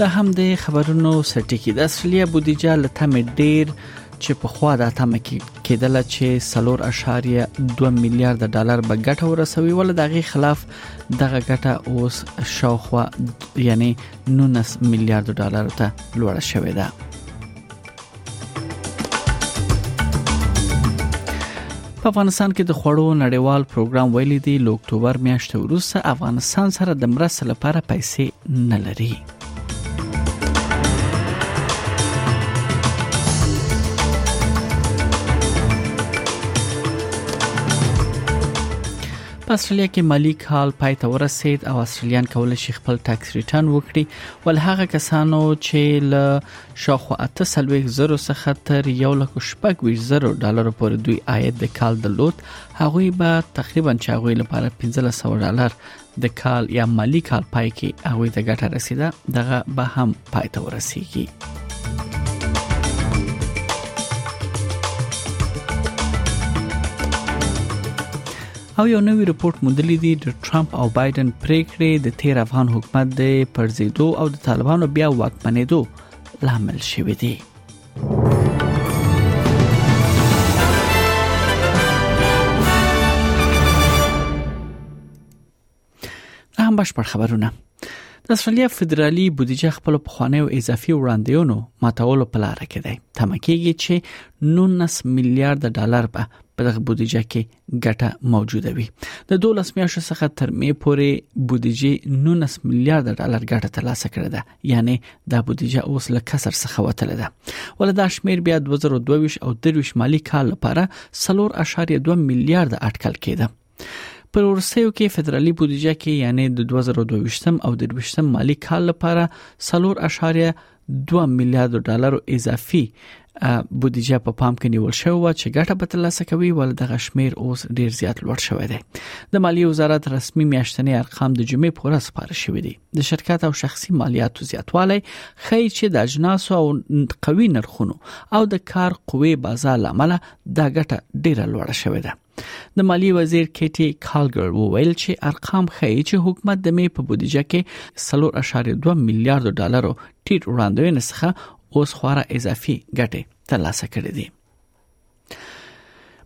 د همدې خبرونو سرټکی د اصليه بودیجه لته مې ډیر چې په خوا د اتمه کې کېدله چې سلور اشاریه 2 میلیارډ ډالر به ګټه ورسوي ول دغه خلاف دغه ګټه اوس شاوخوا یعنی 19 میلیارډ ډالر ته لوړه شوې ده په افغانستان کې د خوړو نړیوال پروګرام ویلي دی له اکتوبر میاشتې وروسته افغانستان سره د مرستې لپاره پیسې نه لري په استرالیا کې مالی کال پای ته ورسید او استرالیان کولای شي خپل ټاکس ریټرن وکړي ول هغه کسانو چې له شاوخوا اته څلوېښت زرو څخه تر یو لکو شپږ ویشت زرو ډالرو پورې دوی عاید د کال درلود هغوی به تقریبا چې هغوی لپاره 1500 ډالر د کال یا مالی کال پای کې هغوی ته ګټه رسیده دغه به هم پای ته ورسیږي او یو نوی رپورت موندلی دی د ترامپ او بایدن پریکړې د تیر افغان حکومت د پرزیدو او د طالبانو بیا واکمنېدو لامل شوې دي دا هم بشپړ خبرونه د استرالیا فدرالي بودیجه خپل پخوانیو اضافي وړاندیونو ماتولو په لار کې دی تمه کیږي چې 19 میلیارډ ډالر به په دغه بودیجه کې ګټه موجوده وي د 12 میاشتو څخه تر می پورې بودیجه 19 میلیارډ ډالر ګټه ترلاسه کړې ده یعنی دا بودیجه اوس له کسر څخه وتل ده ول دا شمیر بیا 2022 او 23 مالی کال لپاره 3.2 میلیارډ اټکل کېده په ورسېو کې فدرالي بودیجه کې یعنی د 2022 او 23 مالی کال لپاره 3.2 میلیارډ ډالر اضافي بودیجه په پام کې نیول شوې و چې ګټه به ترلاسه کوي ول د غشمیر اوس ډیر زیات لوړ شوی دی د مالی وزارت رسمي میاشتنی ارقام د جمعې په ورځ خبر شوې دي د شرکت او شخصي مالیاتو زیاتوالی خی چې د اجناس او قوي نرخونو او د کار قوي بازار لامل دا ګټه ډیره لوړه شوې ده د مالی وزیر کیټي کالګر وویل چې ارقام ښیي چې حکومت د می په بودیجه کې 3.2 میلیارډ ډالر ټیټ وړاندوینه څخه اوس خورا اضافي ګټه ترلاسه کړې دي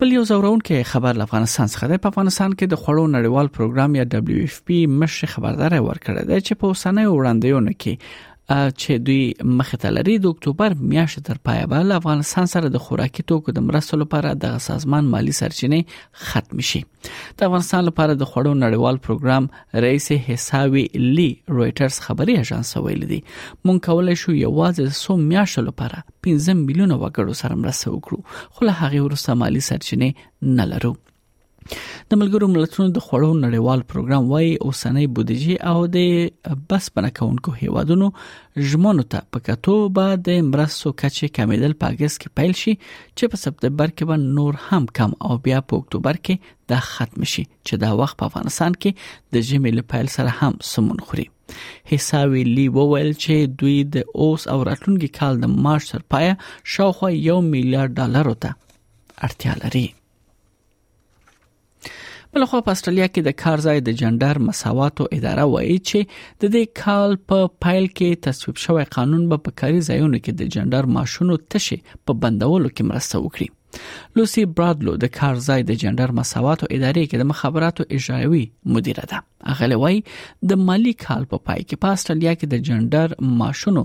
بل یو زورون کې خبر افغانستان څخه دی په افغانستان کې د خړو نړیوال پروګرام یا WFP مشر خبرداري ورکړه دی چې په اوسنۍ وړاندېونه کې چې دوی مخه ته لري د اکتوبر میاشتې تر پایه به له افغانستان سره د خوراکي توکو د مرستو لپاره د سازمان مالی سرچینې ختم شي د افغانستان لپاره د خوړو نړیوال پروګرام رئیس حساوي لی رويټرز خبري اژانس ویل دي مونږ کولای شو یوازې سو میاشتو لپاره 15 میلیونه وګړو سره مرسته وکړو خو له هغه وروسته مالی سرچینې نه لرو د ملګرو ملتونو د خوړو نړیوال پروګرام وايي اوسنۍ بودیجه او د بس پنه کونکو هیوادونو ژمنو ته په کتو به د مرستو کچې کمیدل په اگست کې پیل شي چې په سپتمبر کې به نور هم کم او بیا په اکتوبر کې دا ختم شي چې دا وخت په افغانستان کې د ژمي له پیل سره هم سمون خوري حساوی لی وویل چې دوی د اوس او راتلونکي کال د مارچ تر پایه شاوخوا 1 میلیارډ ډالر ته اړتیا لري بل خو په استرالیا کې د کار ځای د جندر مساواتو اداره وایي چې د دې کال په پایل کې تصویب شوی قانون به په کاري ځایونو کې د جندر ماشونو تشه په بندولو کې مرسته وکړي لوسی برادلو د کار ځای د جندر مساواتو ادارې کې د مخابراتو اجرایوي مدیره ده اغلی وای د مالی کال په پای کې په استرالیا کې د جندر ماشونو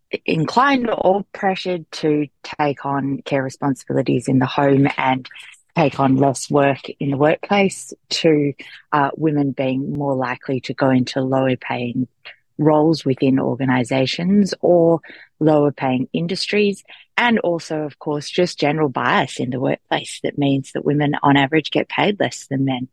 inclined or pressured to take on care responsibilities in the home and take on less work in the workplace to uh, women being more likely to go into lower paying roles within organizations or lower paying industries. And also, of course, just general bias in the workplace that means that women on average get paid less than men.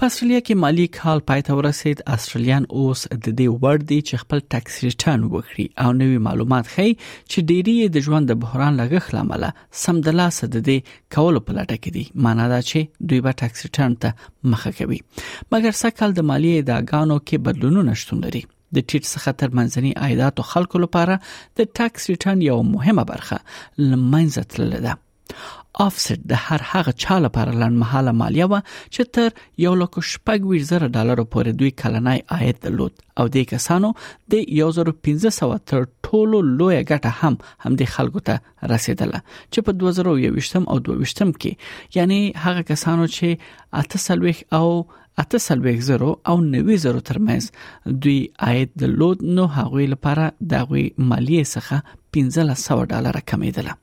په استرالیا کې مالی کال پای ته ورسید استرالیان اوس د دې وړ دي چې خپل ټاکس ریټرن وکړي او نوي معلومات ښیي چې ډیری د ژوند د بحران لګښت لامل سم د لاس د دې کولو په لټه کې دي معنی دا چې دوی به ټاکس ریټرن ته مخه کوي مګر سکهال د مالی اداګانو کې بدلونونه شتون لري د ټیټ څخه تر منځني عایداتو خلکو لپاره د ټاکس ریټرن یو مهمه برخه لمنځه تللې ده آفسټ د هر هغه چا لپاره لنډمهاله مالیه و چې تر یو لک شپږ ویش زره ډالر پورې دوی کلنۍ عاید درلود او د کسانو د 1500 تر ټولو لوی ګټه هم هم د خلکو ته رسیدله چې په 2021 او 22 کې یعنی هغه کسانو چې 38 او اته سلويخ زرو او نوي زرو ترمنځ دوی عاید د لود نو هغوی لپاره د غوي مالیه څخه 1500 ډالر کمیدله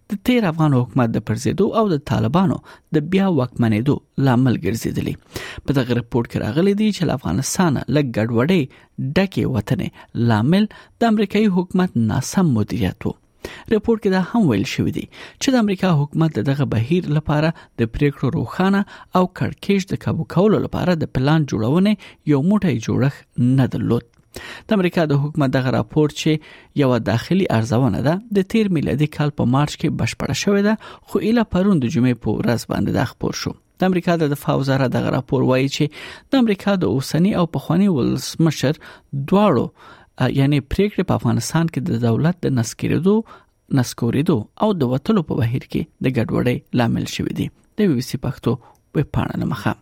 د تیر افغان حکومت د پرزیدو او د طالبانو د بیا وکمنېدو لامل ګرځیدلی په دغه رپورت کې راغلي دي چې افغانستان لګ ګډوډي ډکه وطن لامل د امریکایي حکومت ناسم مدیریت وو رپورت کې دا هم ویل شوې دي چې د امریکا حکومت دغه بهیر لپاره د پریکړو روخانه او کړکېچ د کابو کولو لپاره د پلان جوړونې یو موټی جوړښت نه درلود د امریکا د حکومت دغه راپور چې یو داخلي ارزونه ده د تیر میلادي کال په مارچ کې بشپړ شوې ده خو اله پروند جمعې په ورځ باندې د خبر شو د امریکا د دفاع وزارت دغه راپور وایي چې د امریکا د اوسنی او پخوانی ولسمشر دواړو یعنی پریکړه په افغانستان کې د دولت د نسکریدو نسکوریدو او د وټلو په بهیر کې د ګډوډۍ لامل شوې دي د وی بي سي پښتو ویب پاڼه مخه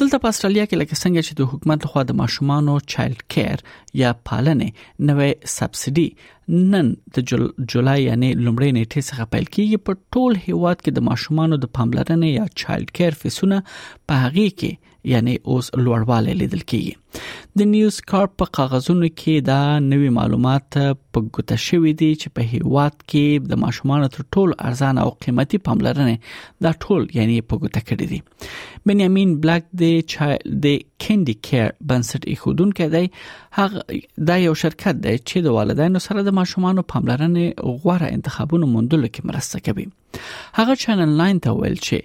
دلته په استرالیا کې لکه څنګه چې د حکومت لخوا د ماشومانو چایلډ کیر یا پالنې نوې سبسډي نن د جل... جولای یعنی لومړی نیټه څخه پیل کیږي په ټول هیواد کې د ماشومانو د پاملرنې یا چایلډ کیر فیسونه په هغه کې یعنی اوس لوړوالی لیدل کیږي د نیوز کارپ په کاغذونو کې دا نوي معلومات په ګوته شوې دي چې په هیواد کې د ماشومانو تر ټول ارزانه او قیمتي پاملرنې دا ټول یعنی په ګوته کړې دي بنیامین بلک د د کینډي کیر بنسټ ایښودونکو دی هغه دا یو شرکت دی چې د والدینو سره د ماشومان پاملرنې غوړه انتخابونو موندلو کې مرسته کوي هغه چینل 9 ته ویل چې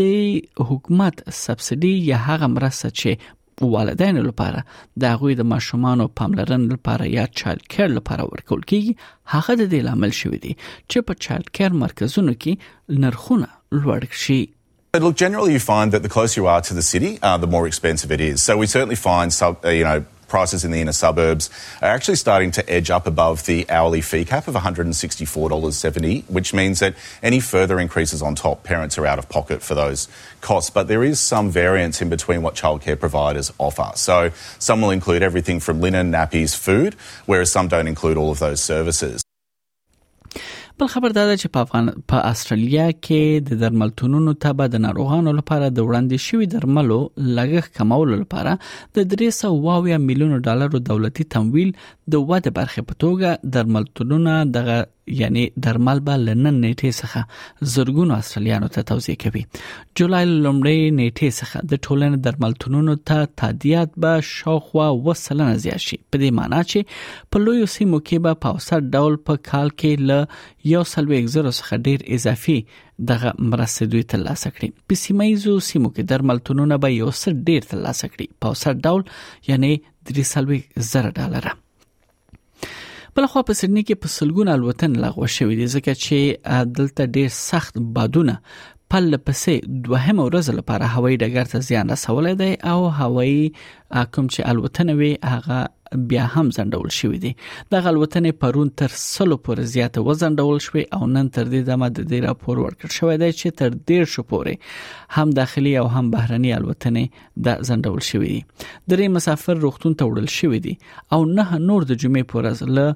د حکومت سبسډي یا هغه مرسته چې والدین لپاره د غوی د ماشومان او پاملرنې لپاره یا چایلډ کیر لپاره ورکول کیږي هغه د دې لامل شوی دی چې په چایلډ کیر مرکزونو کې نرخونه لوړ شي But look, generally you find that the closer you are to the city, uh, the more expensive it is. So we certainly find, some, uh, you know, prices in the inner suburbs are actually starting to edge up above the hourly fee cap of $164.70, which means that any further increases on top, parents are out of pocket for those costs. But there is some variance in between what childcare providers offer. So some will include everything from linen, nappies, food, whereas some don't include all of those services. بل خبر دا ده چې په افغان په استرالیا کې د درملتونونو تبه د ناروغانو لپاره د وړاندې شوی درملو لګښت کمولو لپاره د 300 میلیون ډالرو دولتي تمویل د وده برخه په توګه درملتونونه دغه یعنی درمل به لنن نیټه څخه زرګونو استرالیانو ته توزیع کوي جولای لومړی نیټه څخه د ټولنې درملتونونو ته تادیات به شاوخوا وسلنه زیات شي په دې معنی چې په لویو سیمو کې به په اوسط ډول په کال کې له یو سلوي زرو څخه ډیر اضافي دغه مرسته دوی تر لاسه کړي په سیمایزو سیمو کې درملتونونه به یو څه ډیر تر لاسه کړي په اوسر ډول یعنی 300 ډالر بل خو په سړنی کې په سلګونه الوتن لغوه شوې دي ځکه چې دلته ډیر سخت بادونه پل پسې دوهمه ورځ لپاره هوایي ډګر ته زیان رسولی دی او هوایي کوم چې الوتنه وی هغه بیا هم ځنډول شوې دي د غلوتنې پرون تر سلو پورې زیات وزنډول شوې او نن تر دې دمه د دې راپور ورکړ شوې دی چې تر ډیر شو پورې هم داخلي او هم بهرني الوتنې د ځنډول شوې دي درې مسافر روغتون ته وړل شوې دي او نه نور د جمعې پر ورځ له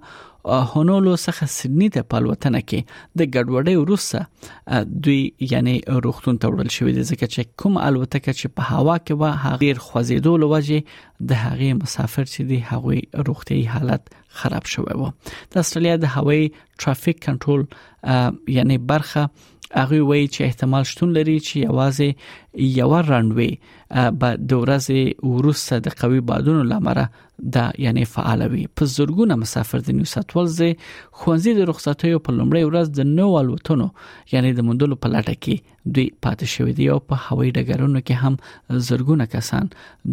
هونولو څخه سډنی ته پالوتنه کې د ګډوډۍ وروسته دوی یعنی روغتون ته وړل شوې دي ځکه چې کوم الوتکه چې په هوا کې و هغه ډیر خوځیدو لوجه د هغه مسافر چې دی هغه روغتي حالت خراب شوی و د استرالیا د هوایي ترافیک کنټرول یعنی برخه هغه وایي چې احتمال شتون لري چې یوازې یو رانډوي به د ورځې ورسره د قوي بادونو لامل دا یعنی فعال وي په زورګونه مسافر د نیو ساوث ولز خوانزي د رخصتیو په لومړی ورځ د نو الوتنو یعنی د مندلو په لټه کې دوی پاتې شوې دي او په هوایي ډګرونو کې هم زورګونه کسان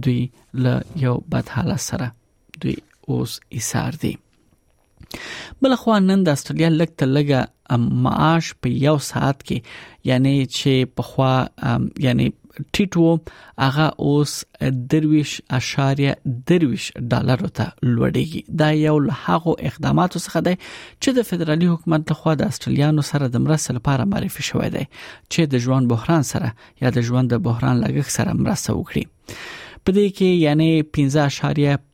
دوی له یو بد حالت سره دوی اوس ایثار دي بل خو نن د استرالیا لګ ته لګ معاش په یو ساعت کې یعنی چې په خو یعنی ټیټ وو هغه اوس درویش اشاریه درویش ډالر ته لوړیږي دا یو له هغو اقداماتو څخه دی چې د فدرالي حکومت لخوا د استرالیانو سره د مرستې لپاره معرفي شوې ده چې د ژوند بحران سره یا د ژوند د بحران لګښت سره مرسته وکړي په دې کې یعنی 15.5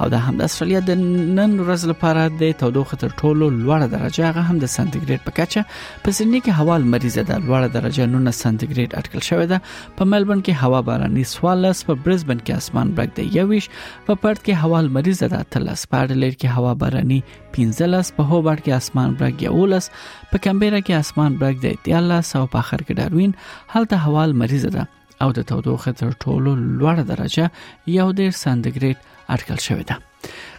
او دا هم د استرالیا د نن ورځ لپاره د تودوخه تر ټولو لوړه درجه هغه هم د سانتیګریډ په کچه په سېډني کې هوا مریضه ده لوړه درجه 9 سانتیګریډ اټکل شوې ده په ملبورن کې هوا باراني 14 په برزبن کې اسمان برګ دی 21 په پرت کې هوا مریضه ده 13 په اډلېډ کې هوا باراني 15 په هوبارت کې اسمان برګ 11 په کمبيرا کې اسمان برګ دی 13 او په اخر کې داروین هلته هوا مریضه ده او د تودوخې تر ټولو لوړه درجه یو دیر سانتیګریډ اټکل شوې ده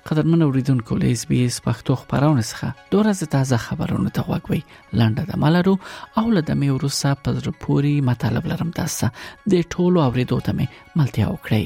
قدرمن اوریدونکو له اس بي اس پښتو خبرونه څخه دوه ورځې تازه خبرونه ته غوږ وي لنډه د ملرو او له دمه ورسره په زړه پوری مطلب لرم تاسو د ټولو اوریدو ته ملتیا وکړئ